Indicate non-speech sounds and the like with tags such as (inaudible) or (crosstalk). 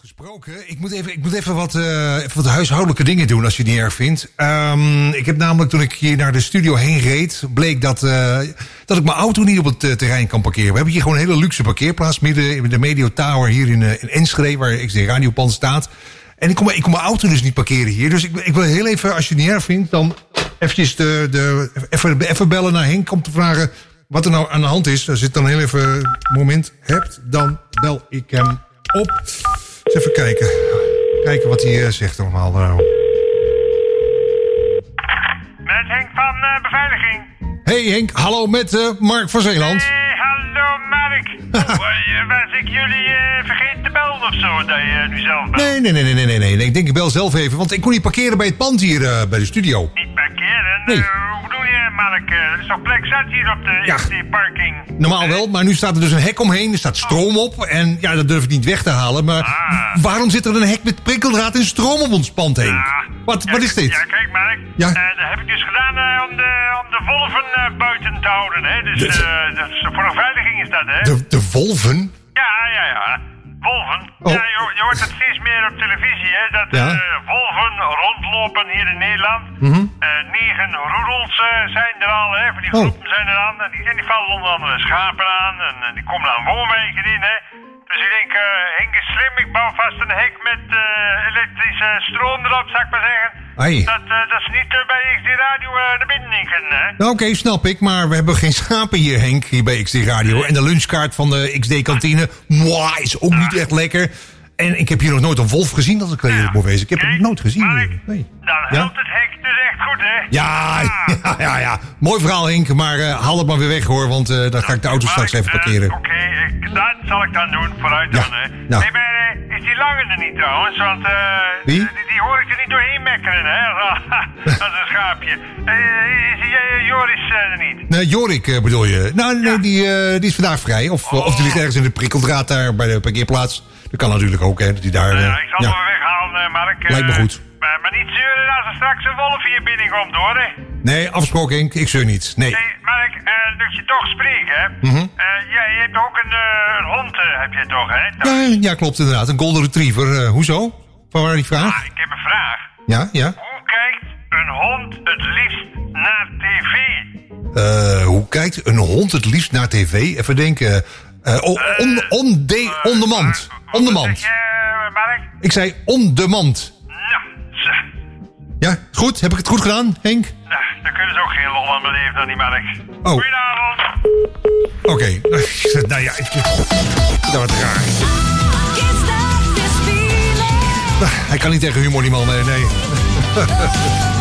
gesproken. Ik moet even, ik moet even, wat, even wat huishoudelijke dingen doen als je het niet erg vindt. Um, ik heb namelijk toen ik hier naar de studio heen reed, bleek dat, uh, dat ik mijn auto niet op het uh, terrein kan parkeren. We hebben hier gewoon een hele luxe parkeerplaats midden in de Medio Tower hier in, Enschede, waar ik de radiopand staat. En ik kon, ik kon mijn auto dus niet parkeren hier. Dus ik, ik wil heel even, als je het niet erg vindt, dan eventjes de, de, even, even bellen naar Henk om te vragen wat er nou aan de hand is. Als je het dan heel even moment hebt, dan bel ik hem op. Eens even kijken. Kijken wat hij uh, zegt allemaal. Met Henk van uh, Beveiliging. Hey Henk, hallo met Mark van Zeeland. Hey, hallo Mark. (laughs) Was ik jullie vergeten te bellen of zo, dat je nu zelf belt? Nee, nee, nee, nee, nee, nee, nee. Ik denk ik bel zelf even, want ik kon niet parkeren bij het pand hier bij de studio. Niet parkeren? Nee. Mark? Er is toch plek zat hier op de, Ja. parking? Normaal wel, maar nu staat er dus een hek omheen. Er staat stroom op. En ja, dat durf ik niet weg te halen. Maar Ah. waarom zit er een hek met prikkeldraad en stroom op ons pand heen? Wat, ja, wat is dit? Ja, kijk Mark. Ja. Eh, dat heb ik dus gedaan eh, om, de, om de wolven eh, buiten te houden. Hè? Dus De- dat is- voor een veiliging is dat, hè? De, de wolven? Ja, ja, ja. Wolven. Oh. Ja, je, je hoort het steeds meer op televisie, hè? Dat Ja. eh, wolven rondlopen hier in Nederland. Eh, negen roedels eh, zijn er al, hè? Van die Oh. groepen zijn er aan. En die, en die vallen onder andere schapen aan. En, die komen aan woonwijken in, hè? Dus ik denk, Henk is slim. Ik bouw vast een hek met elektrische stroom erop, zou ik maar zeggen. Ai. Dat, dat niet eh, bij XD Radio eh, naar binnen hè? Nou, Oké, snap ik. Maar we hebben geen schapen hier, Henk, hier bij XD Radio. En de lunchkaart van de XD-kantine, moi, is ook niet echt lekker. En ik heb hier nog nooit een wolf gezien, dat ik wel eerlijk moet wezen. Ik heb nog nooit gezien. Nee. Dan helpt het hek dus echt goed, hè? Ja, (laughs) ja, ja, ja. Mooi verhaal, Henk. Maar eh, haal het maar weer weg, hoor. Want eh, dan ga ik de auto straks even parkeren. Oké, ik- dat zal ik dan doen, vooruit Ja, dan. Hè. Hey, maar is die langer er niet trouwens? Want Wie? Die, die hoor ik er hè? (laughs) Als een schaapje. Eh, is die, eh, Joris eh, er niet? Nee, Jorik eh, bedoel je? Nou, nee, die, eh, die is vandaag vrij. Of, of die ligt ergens in de prikkeldraad daar bij de parkeerplaats. Dat kan natuurlijk ook, hè. Dat die daar... Nou eh, ja, ik zal hem wel weghalen, eh, Mark. Eh, Lijkt me goed. Maar, maar niet zeuren als er straks een wolf hier binnenkomt, hoor. Hè. Nee, afgesproken, Henk. Ik zeur niet. Nee. Hey, Mark, eh, dat je toch spreekt, hè? Eh, ja, je hebt ook een, eh, een hond, eh, heb je toch, hè? Ja, ja, klopt inderdaad. Een golden retriever. Eh, hoezo? Van waar die vraag? Ah, ik heb een vraag. Ja, ja. Hoe kijkt een hond het liefst naar tv? Eh, hoe kijkt een hond het liefst naar tv? Even denken. Eh, oh, on, on, de, on demand. On demand. zeg je, Mark? Ik zei on demand. Ja, goed. Heb ik het goed gedaan, Henk? Nou, dan kunnen ze ook geen lol aan beleven dan die Mark. Oh. Goedenavond. Oké. (laughs) nou ja, ik, dat wordt raar. Hij kan niet tegen humor, die man. Nee, nee. (laughs)